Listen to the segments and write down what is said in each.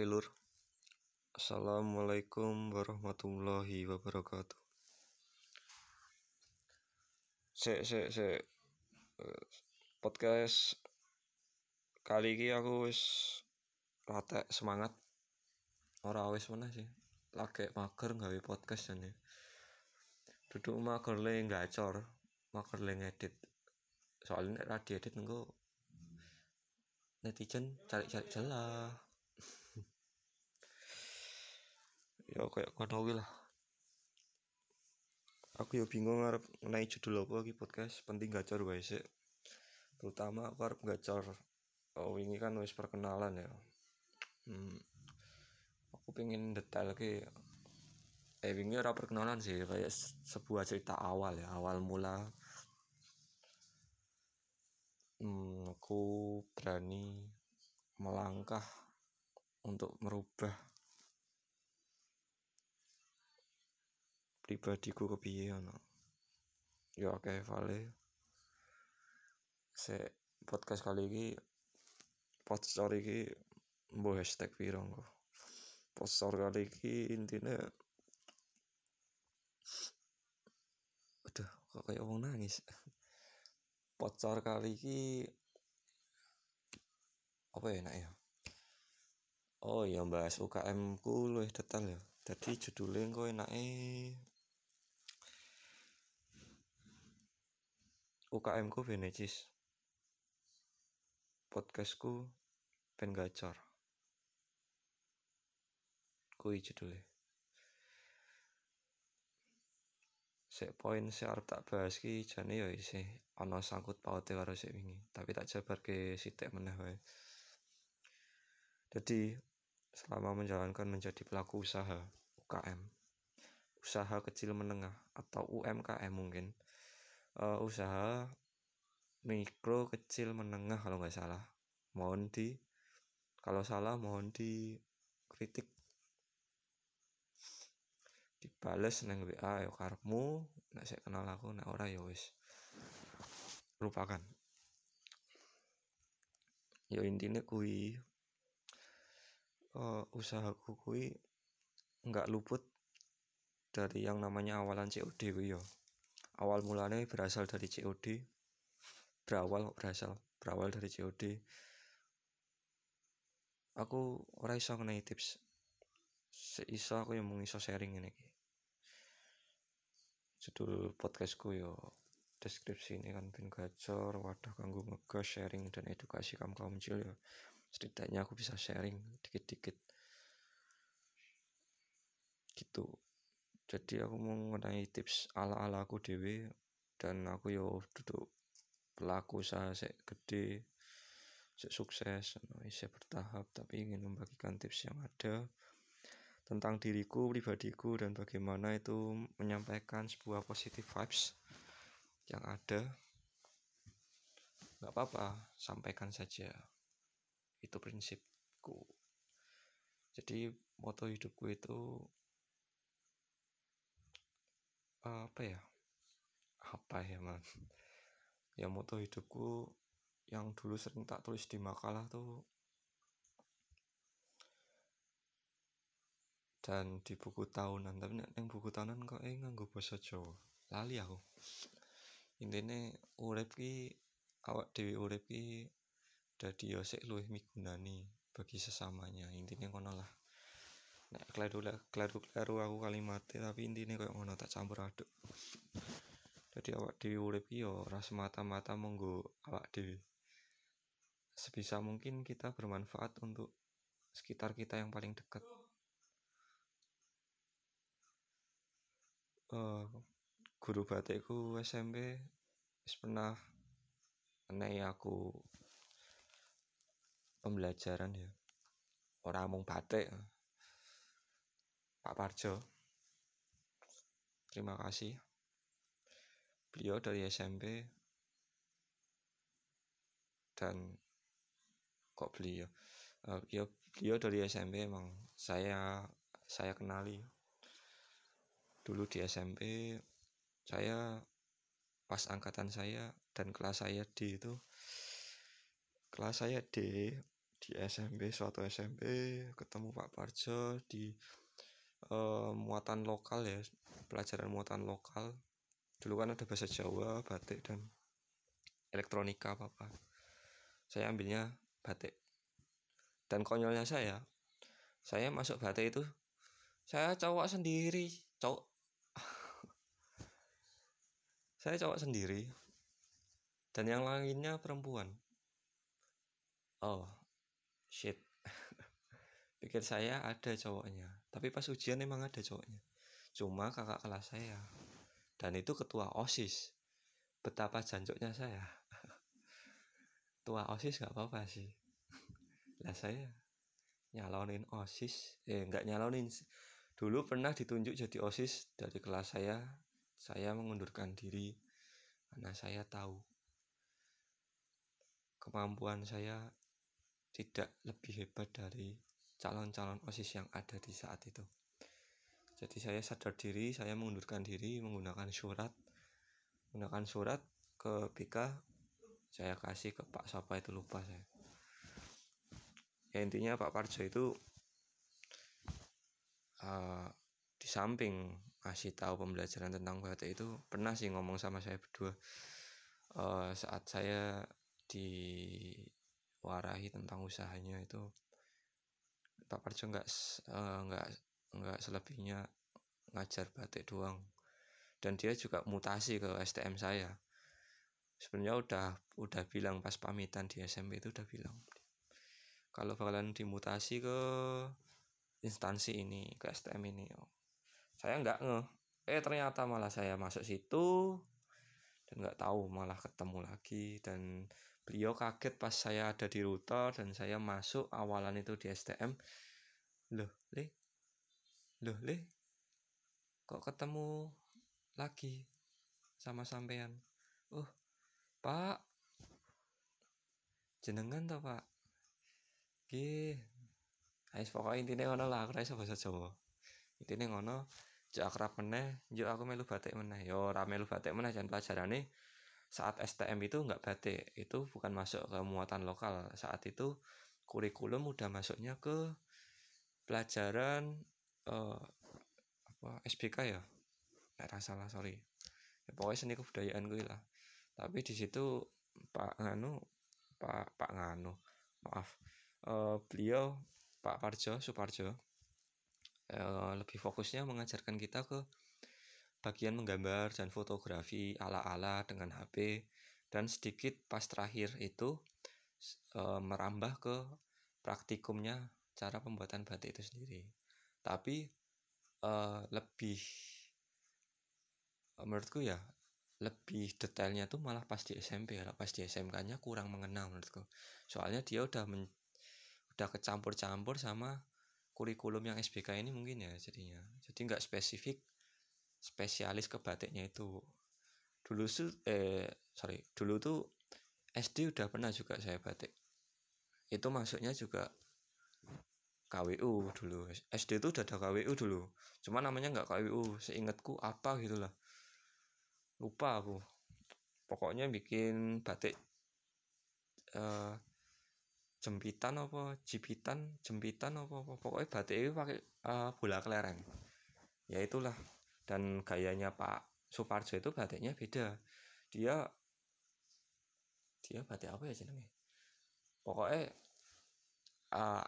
Oke lur. Assalamualaikum warahmatullahi wabarakatuh. Sek sek sek. Eh, Podcast Kali ini aku wis Latek semangat. Ora wis mana sih. Lagi mager gawe podcast jane. Duduk mager le gacor Mager le ngedit. Soalnya nek ra diedit engko netizen cari-cari celah ya kayak kono lah. Aku ya bingung arep ngenai judul apa lagi podcast penting gacor wae sik. Terutama aku arep gacor oh ini kan wis perkenalan ya. Hmm, aku pengen detail ke eh wingi ora perkenalan sih kayak sebuah cerita awal ya awal mula. Hmm, aku berani melangkah untuk merubah pribadiku kepiye ngono ya oke vale se podcast kali ini podcast iki mbok hashtag piro engko podcast kali ini intinya aduh kok kayak wong nangis Pocor kali ini apa ya enak ya? Oh iya bahas UKM ku luwih detail ya. Jadi judulnya engko enake UKM ku Venecis. Podcastku pen gacor. Kui judulnya. Sek poin sik arep tak bahas ki jane ya isih ana sangkut paute karo sik wingi, tapi tak jabarke sithik meneh wae. Jadi selama menjalankan menjadi pelaku usaha UKM, usaha kecil menengah atau UMKM mungkin, uh, usaha mikro kecil menengah kalau nggak salah. Mohon di kalau salah mohon di kritik dibales neng WA yo karepmu. Nek saya kenal aku nek ora ya wis. Lupakan. Ya intinya kui uh, usahaku kui nggak luput dari yang namanya awalan COD yo awal mulanya berasal dari COD berawal berasal berawal dari COD aku ora iso ngenai tips. Seiso aku yang mau iso sharing ini judul podcastku yo deskripsi ini kan pin gacor wadah kanggo ngegas sharing dan edukasi kaum kaum kecil ya. Setidaknya aku bisa sharing dikit-dikit. Gitu jadi aku mau ngenai tips ala-ala aku dewi dan aku yo duduk pelaku usaha sek gede sek sukses bisa bertahap tapi ingin membagikan tips yang ada tentang diriku, pribadiku, dan bagaimana itu menyampaikan sebuah positive vibes yang ada. Gak apa-apa, sampaikan saja. Itu prinsipku. Jadi moto hidupku itu apa ya? Apa ya man? Ya moto hidupku yang dulu sering tak tulis di makalah tuh dan di buku tahunan tapi nek buku tahunan kok eh nganggo basa Jawa lali aku intine urip ki awak dhewe urip ki dadi yo sik luwih migunani bagi sesamanya intinya ngono lah nek kleru kleru kleru aku kalimatnya tapi intinya kayak ngono tak campur aduk. Jadi awak dhewe urip yo ora semata-mata monggo awak dhewe. Sebisa mungkin kita bermanfaat untuk sekitar kita yang paling dekat. Uh, guru batikku SMP pernah menai aku pembelajaran ya. Orang mung batik Pak Parjo. Terima kasih. Beliau dari SMP dan kok beliau? Uh, beliau beliau dari SMP emang saya saya kenali. Dulu di SMP saya pas angkatan saya dan kelas saya D itu kelas saya D di SMP suatu SMP ketemu Pak Parjo di uh, muatan lokal ya pelajaran muatan lokal. Dulu kan ada bahasa Jawa batik dan elektronika apa apa saya ambilnya batik. Dan konyolnya saya saya masuk batik itu saya cowok sendiri cowok. Saya cowok sendiri. Dan yang lainnya perempuan. Oh shit. Pikir saya ada cowoknya tapi pas ujian emang ada cowoknya. Cuma kakak kelas saya. Dan itu ketua osis. Betapa jancuknya saya. Tua osis nggak apa-apa sih. Lah saya nyalonin osis. Eh nggak nyalonin dulu pernah ditunjuk jadi osis dari kelas saya. Saya mengundurkan diri. Karena saya tahu kemampuan saya tidak lebih hebat dari calon-calon OSIS yang ada di saat itu. Jadi saya sadar diri, saya mengundurkan diri menggunakan surat, menggunakan surat ke BK, saya kasih ke Pak Sapa itu lupa saya. Ya intinya Pak Parjo itu uh, di samping ngasih tahu pembelajaran tentang batik itu pernah sih ngomong sama saya berdua uh, saat saya diwarahi tentang usahanya itu Pak Parjo nggak uh, nggak nggak selebihnya ngajar batik doang. Dan dia juga mutasi ke STM saya. Sebenarnya udah udah bilang pas pamitan di SMP itu udah bilang. Kalau bakalan dimutasi ke instansi ini ke STM ini saya nggak ngeh eh ternyata malah saya masuk situ dan nggak tahu malah ketemu lagi dan beliau kaget pas saya ada di router dan saya masuk awalan itu di STM loh le? Loh le? Kok ketemu lagi sama sampean? Oh pak. Jenengan toh pak? Oke, Ayo pokoknya intinya ngono lah, aku rasa bahasa Jawa. Intinya ngono, jek akrab meneh yo aku melu batik meneh. Yo ora melu batik meneh jan pelajarane saat STM itu nggak batik itu bukan masuk ke muatan lokal. Saat itu kurikulum udah masuknya ke pelajaran uh, apa SBK ya? Nggak salah sorry. Ya, pokoknya seni kebudayaan gue lah. Tapi di situ Pak Nganu Pak Pak Nganu maaf uh, beliau Pak Parjo Suparjo Eh, lebih fokusnya mengajarkan kita ke bagian menggambar dan fotografi ala-ala dengan HP dan sedikit pas terakhir itu e, merambah ke praktikumnya cara pembuatan batik itu sendiri. Tapi e, lebih menurutku ya lebih detailnya tuh malah pas di SMP ya, pas di SMK-nya kurang mengenal menurutku. Soalnya dia udah men, udah kecampur-campur sama kurikulum yang SBK ini mungkin ya jadinya jadi nggak spesifik spesialis ke batiknya itu. Dulu tuh eh sorry dulu tuh SD udah pernah juga saya batik. Itu masuknya juga KWU dulu. SD itu udah ada KWU dulu. Cuma namanya nggak KWU seingatku apa gitu lah. Lupa aku. Pokoknya bikin batik uh, jempitan apa jipitan jempitan apa, apa. pokoknya batik itu pakai uh, bola kelereng. Ya itulah dan gayanya Pak Suparjo itu batiknya beda. Dia dia batik apa ya jenenge pokoknya uh,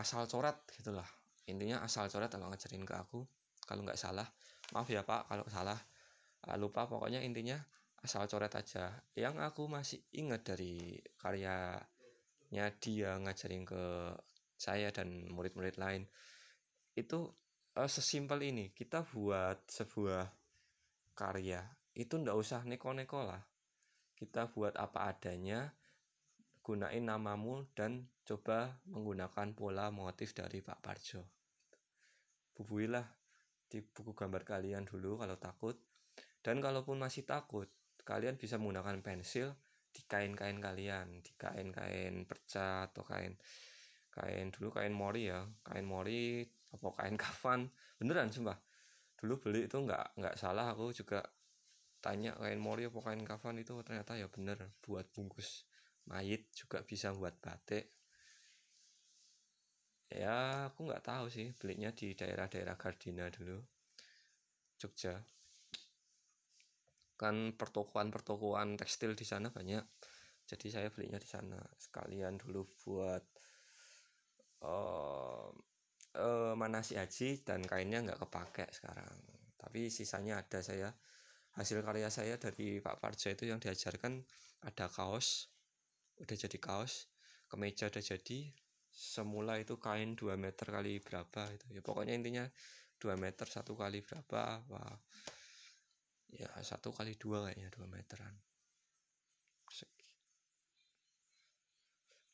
asal coret gitulah intinya asal coret kalau ngajarin ke aku kalau nggak salah. Maaf ya Pak kalau salah. Uh, lupa pokoknya intinya asal coret aja. Yang aku masih ingat dari karya nya dia ngajarin ke saya dan murid-murid lain itu uh, sesimpel ini kita buat sebuah karya itu ndak usah neko-neko lah. Kita buat apa adanya gunain namamu dan coba menggunakan pola motif dari Pak Parjo. Bubuilah di buku gambar kalian dulu kalau takut. Dan kalaupun masih takut kalian bisa menggunakan pensil di kain-kain kalian di kain-kain perca atau kain kain dulu kain mori ya kain mori apa kain kafan. Beneran sumpah. Dulu beli itu nggak nggak salah. Aku juga tanya kain mori apa kain kafan itu? Ternyata ya bener buat bungkus mayit juga bisa buat batik. Ya aku nggak tahu sih belinya di daerah-daerah Gardina dulu Jogja. Kan pertokoan-pertokoan tekstil di sana banyak jadi saya belinya di sana. Sekalian dulu buat uh, uh, manasi haji dan kainnya nggak kepake sekarang. Tapi sisanya ada saya. Hasil karya saya dari Pak Parjo itu yang diajarkan ada kaos udah jadi kaos kemeja udah jadi semula itu kain 2 meter kali berapa itu ya pokoknya intinya 2 meter satu kali berapa wah. Ya satu kali dua kayaknya 2 meteran.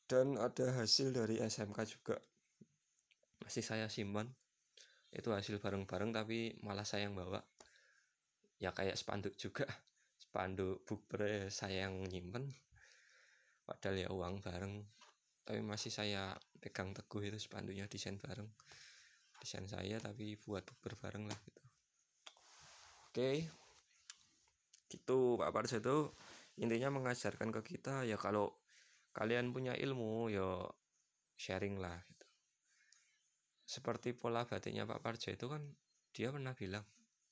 Dan ada hasil dari SMK juga masih saya simpan. Itu hasil bareng-bareng tapi malah saya yang bawa. Ya kayak spanduk juga. Spanduk bukber saya yang nyimpen. Padahal ya uang bareng. Tapi masih saya pegang teguh itu spanduknya desain bareng. Desain saya tapi buat bukber bareng lah gitu. Oke. Gitu Pak Parjo itu. Intinya mengajarkan ke kita ya kalau kalian punya ilmu ya sharing lah seperti pola batiknya Pak Parjo itu kan dia pernah bilang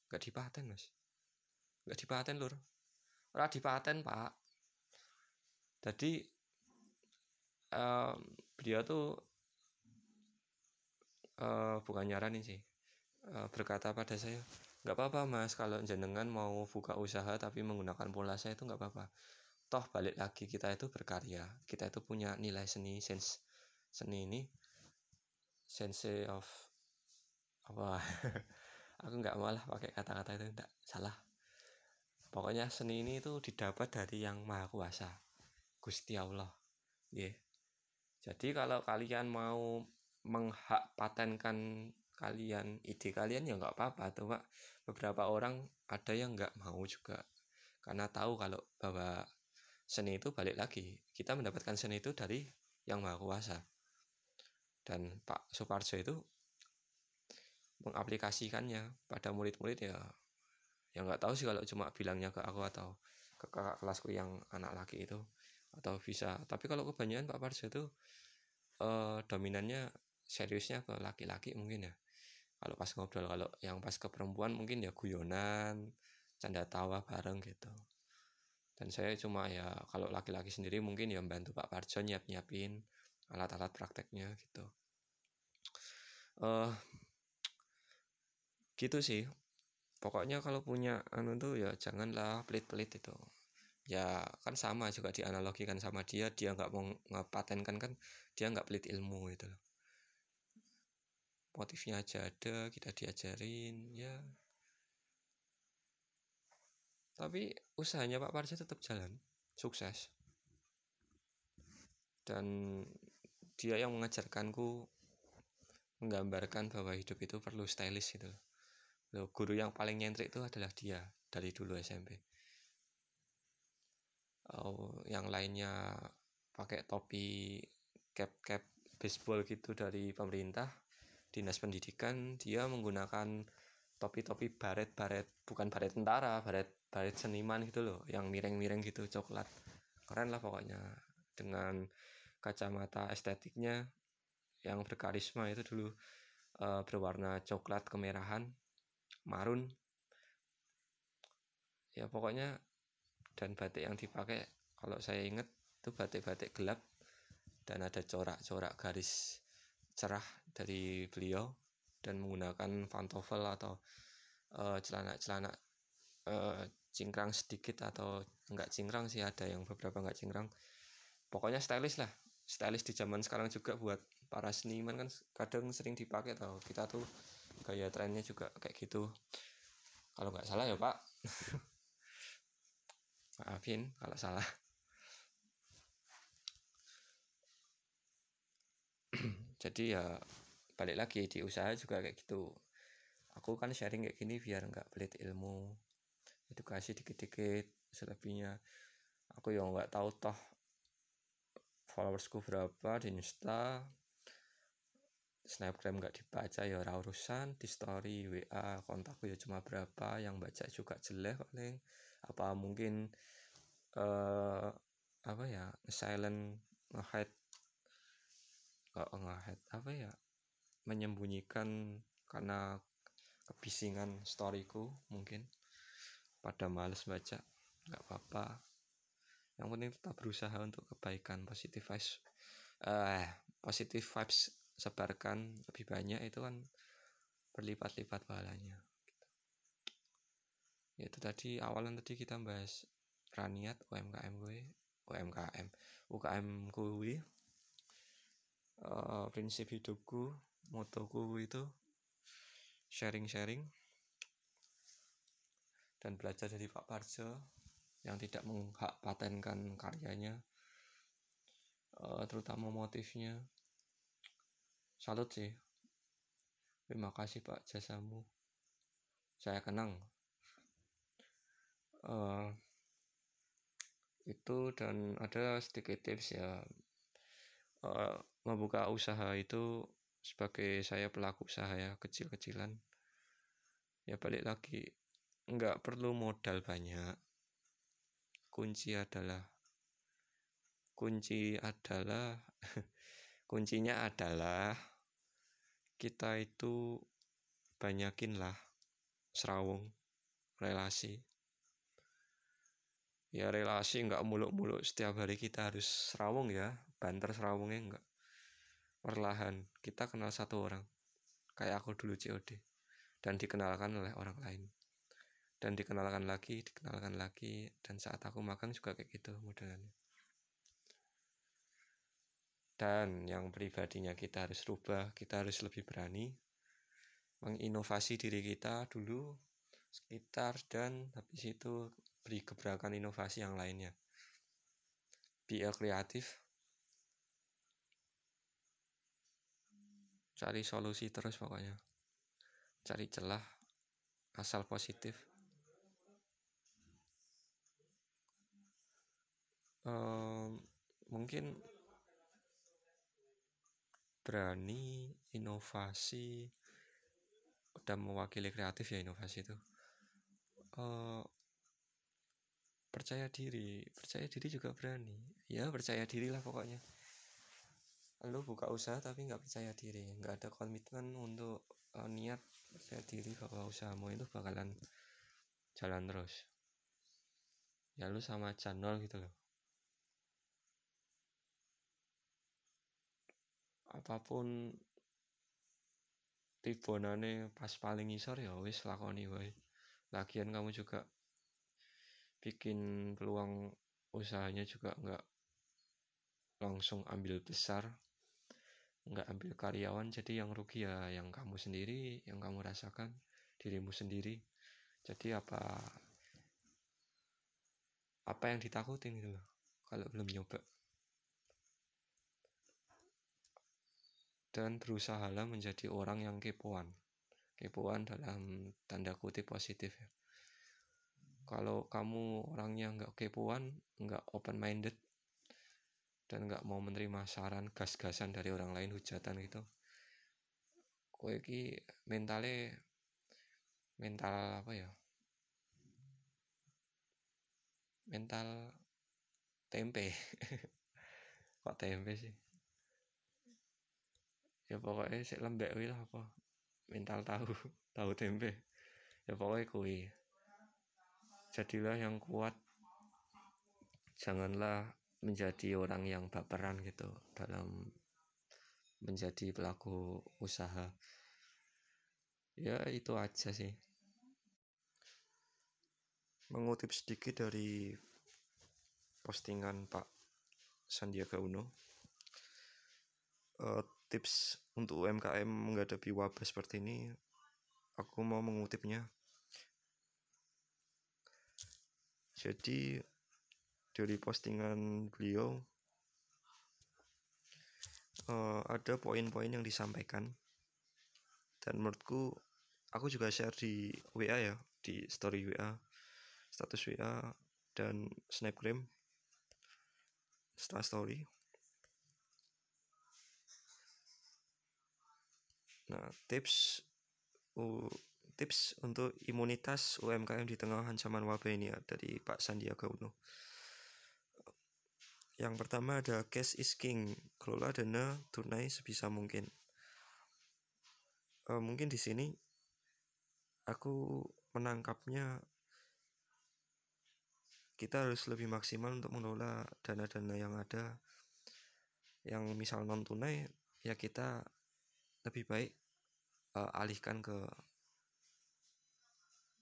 gak dipaten mas. Gak dipaten lur. Ora dipaten pak. Jadi um, beliau tuh uh, bukan nyaranin sih uh, berkata pada saya nggak apa-apa mas kalau jenengan mau buka usaha tapi menggunakan pola saya itu nggak apa-apa. Toh balik lagi kita itu berkarya kita itu punya nilai seni sense seni ini sense of apa? Aku nggak malah pakai kata-kata itu enggak salah. Pokoknya seni ini itu didapat dari yang maha kuasa Gusti Allah. Yeah. Jadi kalau kalian mau menghak patenkan kalian ide kalian ya nggak apa-apa. Tuh pak beberapa orang ada yang nggak mau juga. Karena tahu kalau bahwa seni itu balik lagi. Kita mendapatkan seni itu dari yang maha kuasa dan Pak Suparjo itu mengaplikasikannya pada murid-murid ya. Yang nggak tahu sih kalau cuma bilangnya ke aku atau ke kakak kelasku yang anak laki itu atau bisa. Tapi kalau kebanyakan Pak Parjo itu eh, dominannya seriusnya ke laki-laki mungkin ya. Kalau pas ngobrol kalau yang pas ke perempuan mungkin ya guyonan canda tawa bareng gitu. Dan saya cuma ya kalau laki-laki sendiri mungkin ya membantu Pak Parjo nyiap-nyiapin alat-alat prakteknya gitu uh, gitu sih. Pokoknya kalau punya anu tuh ya janganlah pelit-pelit itu. Ya kan sama juga dianalogikan sama dia dia nggak mau ngepatenkan kan dia nggak pelit ilmu itu loh. Motifnya aja ada kita diajarin ya. Tapi usahanya Pak Parja tetap jalan sukses. Dan dia yang mengajarkanku menggambarkan bahwa hidup itu perlu stylish gitu loh. Guru yang paling nyentrik itu adalah dia dari dulu SMP oh, yang lainnya pakai topi cap cap baseball gitu dari pemerintah dinas pendidikan dia menggunakan topi-topi baret-baret bukan baret tentara baret baret seniman gitu loh yang miring-miring gitu coklat. Keren lah pokoknya dengan kacamata estetiknya yang berkarisma itu dulu uh, berwarna coklat kemerahan marun. Ya pokoknya dan batik yang dipakai kalau saya ingat itu batik-batik gelap dan ada corak-corak garis cerah dari beliau dan menggunakan pantofel atau eh, celana-celana uh, uh, cingkrang sedikit atau enggak cingkrang sih ada yang beberapa enggak cingkrang. Pokoknya stylish lah stylish di zaman sekarang juga buat para seniman kan kadang sering dipakai tau. Kita tuh gaya trennya juga kayak gitu. Kalau nggak salah ya pak. Maafin kalau salah. Jadi ya balik lagi di usaha juga kayak gitu. Aku kan sharing kayak gini biar nggak pelit ilmu edukasi dikit-dikit selebihnya. Aku yang nggak tahu toh followersku berapa di insta snapgram nggak dibaca ya ora urusan. Di story wa kontakku ya cuma berapa yang baca juga jelek paling. Apa mungkin uh, apa ya silent nge-hide nge-hide apa ya menyembunyikan karena kebisingan storyku mungkin. Pada males baca nggak apa-apa. Yang penting tetap berusaha untuk kebaikan positif vibes eh positif vibes sebarkan lebih banyak itu kan berlipat-lipat pahalanya ya itu tadi awalan tadi kita bahas raniat UMKM gue UMKM UKM gue uh, prinsip hidupku motoku itu sharing-sharing dan belajar dari Pak Parjo yang tidak menghak patenkan karyanya uh, terutama motifnya salut sih. Terima kasih Pak jasamu. Saya kenang. Uh, itu dan ada sedikit tips ya. Uh, membuka usaha itu sebagai saya pelaku usaha ya kecil-kecilan. Ya balik lagi nggak perlu modal banyak. Kunci adalah kunci adalah kuncinya adalah kita itu banyakinlah serawung relasi. Ya relasi nggak muluk-muluk setiap hari kita harus serawung ya banter serawungnya nggak. Perlahan kita kenal satu orang kayak aku dulu COD dan dikenalkan oleh orang lain. Dan dikenalkan lagi dikenalkan lagi dan saat aku makan juga kayak gitu modelannya dan yang pribadinya kita harus rubah kita harus lebih berani menginovasi diri kita dulu sekitar dan habis itu beri gebrakan inovasi yang lainnya. Be kreatif cari solusi terus pokoknya. Cari celah asal positif. Um, mungkin berani inovasi dan mewakili kreatif ya inovasi itu. Uh, percaya diri percaya diri juga berani. Ya percaya diri lah pokoknya. Lu buka usaha tapi nggak percaya diri nggak ada komitmen untuk uh, niat percaya diri bahwa usahamu itu bakalan jalan terus. Ya lu sama channel gitu loh apa pun tibonane pas paling ngisor ya wis lakoni wae. Lagian kamu juga bikin peluang usahanya juga nggak langsung ambil besar nggak ambil karyawan jadi yang rugi ya yang kamu sendiri yang kamu rasakan dirimu sendiri. Jadi apa apa yang ditakutin gitu loh kalau belum nyoba dan berusahalah menjadi orang yang kepoan. Kepoan dalam tanda kutip positif ya. Kalau kamu orangnya nggak kepoan, nggak open minded, dan nggak mau menerima saran gas-gasan dari orang lain hujatan gitu, kue ki mentalnya mental apa ya? Mental tempe. Kok tempe sih? Ya pokoknya sik lembek kuwi lah apa mental tahu tahu tempe. Ya pokoknya kuwi. Jadilah yang kuat. Janganlah menjadi orang yang baperan gitu dalam menjadi pelaku usaha. Ya itu aja sih. Mengutip sedikit dari postingan Pak Sandiaga Uno uh, tips untuk UMKM menghadapi wabah seperti ini, aku mau mengutipnya. Jadi dari postingan beliau uh, ada poin-poin yang disampaikan dan menurutku aku juga share di WA ya di story WA status WA dan snapgram setelah story Nah, tips uh, tips untuk imunitas UMKM di tengah ancaman wabah ini ya, dari Pak Sandiaga Uno. Yang pertama ada cash is king, kelola dana tunai sebisa mungkin. uh, mungkin di sini aku menangkapnya kita harus lebih maksimal untuk mengelola dana-dana yang ada yang misal non tunai ya kita lebih baik uh, alihkan ke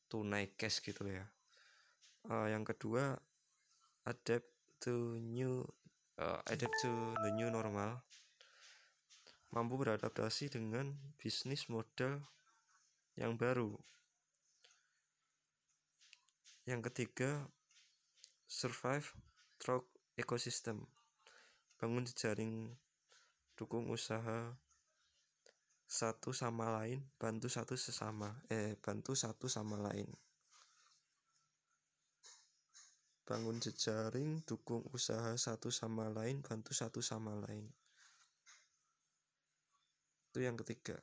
tunai cash gitu ya. Uh, yang kedua adapt to new uh, adapt to the new normal. Mampu beradaptasi dengan bisnis model yang baru. Yang ketiga survive through ecosystem. Bangun jejaring dukung usaha satu sama lain bantu satu sesama eh bantu satu sama lain. Bangun jejaring dukung usaha satu sama lain bantu satu sama lain. Itu yang ketiga.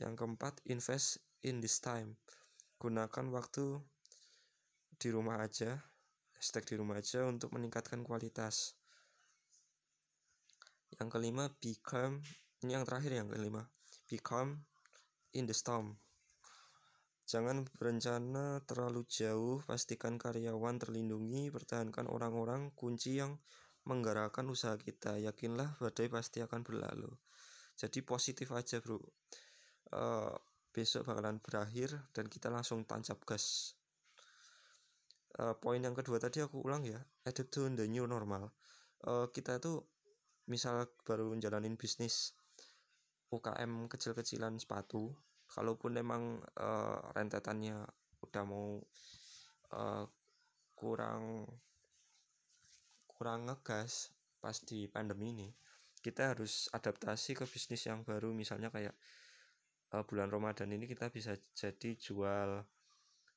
Yang keempat invest in this time. Gunakan waktu di rumah aja hashtag di rumah aja untuk meningkatkan kualitas yang kelima become. Ini yang terakhir yang kelima. Become in the storm. Jangan berencana terlalu jauh. Pastikan karyawan terlindungi. Pertahankan orang-orang. Kunci yang menggerakkan usaha kita. Yakinlah badai pasti akan berlalu. Jadi positif aja bro. Uh, besok bakalan berakhir dan kita langsung tancap gas. Uh, poin yang kedua tadi aku ulang ya. Adapt to the new normal. Uh, kita tuh misal baru menjalanin bisnis UKM kecil-kecilan sepatu kalaupun emang uh, rentetannya udah mau uh, kurang kurang ngegas pas di pandemi ini kita harus adaptasi ke bisnis yang baru. Misalnya kayak uh, bulan Ramadan ini kita bisa jadi jual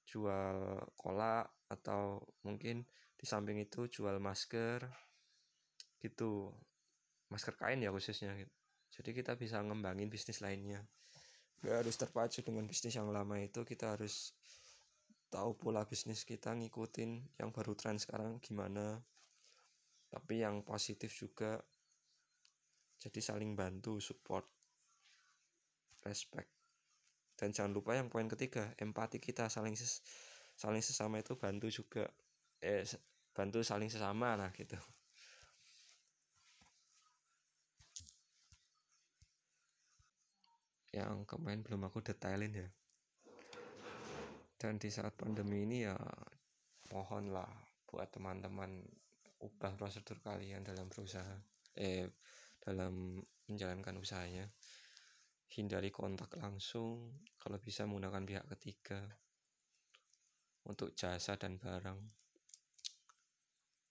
jual kolak atau mungkin di samping itu jual masker gitu masker kain ya khususnya gitu. jadi kita bisa ngembangin bisnis lainnya. Gak harus terpacu dengan bisnis yang lama itu kita harus tahu pola bisnis kita ngikutin yang baru tren sekarang gimana. Tapi yang positif juga jadi saling bantu support respect. Dan jangan lupa yang poin ketiga empati kita saling ses saling sesama itu bantu juga. Eh bantu saling sesama lah gitu yang kemarin belum aku detailin ya. Dan di saat pandemi ini ya mohonlah buat teman-teman ubah prosedur kalian dalam berusaha eh dalam menjalankan usahanya. Hindari kontak langsung kalau bisa menggunakan pihak ketiga untuk jasa dan barang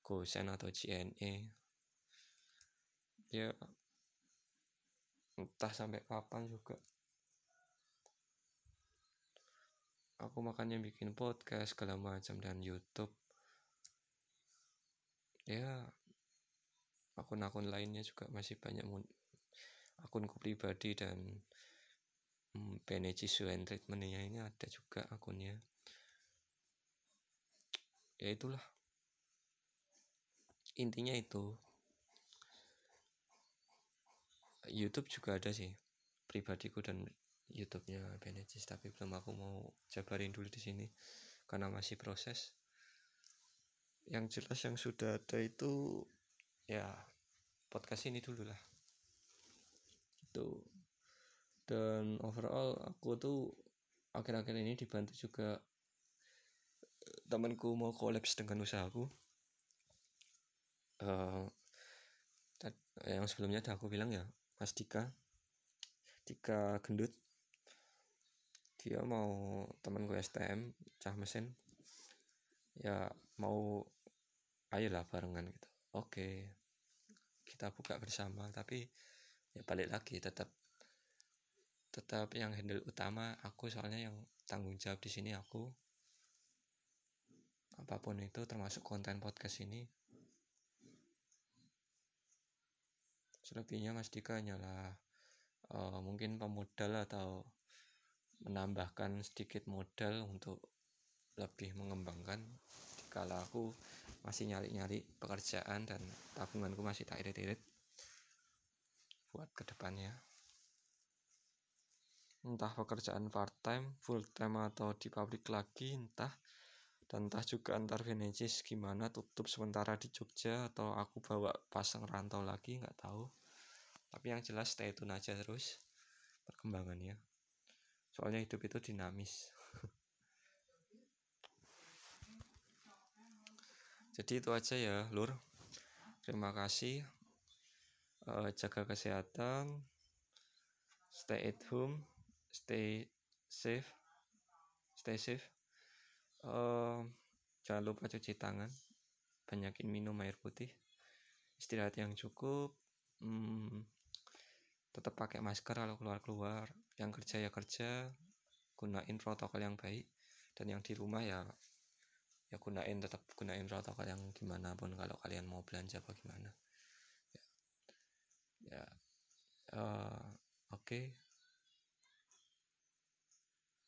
gosen atau JNE ya entah sampai kapan juga aku makanya bikin podcast segala macam dan YouTube. Ya akun-akun lainnya juga masih banyak akunku pribadi dan hmm, beneficial and treatmentnya ini ada juga akunnya. Ya itulah. Intinya itu YouTube juga ada sih pribadiku dan YouTube-nya Benecis tapi belum aku mau jabarin dulu di sini karena masih proses. Yang jelas yang sudah ada itu ya podcast ini dulu lah. Itu dan overall aku tuh akhir-akhir ini dibantu juga eh, temanku mau kolaps dengan usahaku. Uh, yang sebelumnya ada aku bilang ya Mas Dika. Dika gendut dia mau temen gue STM cah mesin ya mau ayolah barengan gitu. Oke kita buka bersama. Tapi ya balik lagi tetap tetap yang handle utama aku soalnya yang tanggung jawab di sini aku. Apa pun itu termasuk konten podcast ini. Selebihnya Mas Dika hanyalah uh, mungkin pemodal atau menambahkan sedikit modal untuk lebih mengembangkan. Kalau aku masih nyari-nyari pekerjaan dan tabunganku masih tak irit-irit buat ke depannya entah pekerjaan part time, full time atau di pabrik lagi entah. Dan entah juga antar Venesis gimana tutup sementara di Jogja atau aku bawa pasang rantau lagi nggak tahu. Tapi yang jelas stay tune aja terus perkembangannya soalnya hidup itu dinamis. Jadi itu aja ya lur. Terima kasih. Uh, jaga kesehatan. Stay at home. Stay safe. Stay safe. Uh, jangan lupa cuci tangan. Banyakin minum air putih. Istirahat yang cukup. Hmm, tetap pakai masker kalau keluar-keluar yang kerja ya kerja gunain protokol yang baik dan yang di rumah ya ya gunain tetap gunain protokol yang gimana pun kalau kalian mau belanja bagaimana ya, ya. Uh, oke. Okay.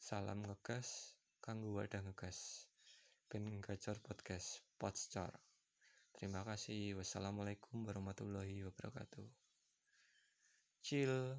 salam ngegas kanggo wadah ngegas. Ben gacor podcast podstar. Terima kasih. Wassalamualaikum warahmatullahi wabarakatuh. Chill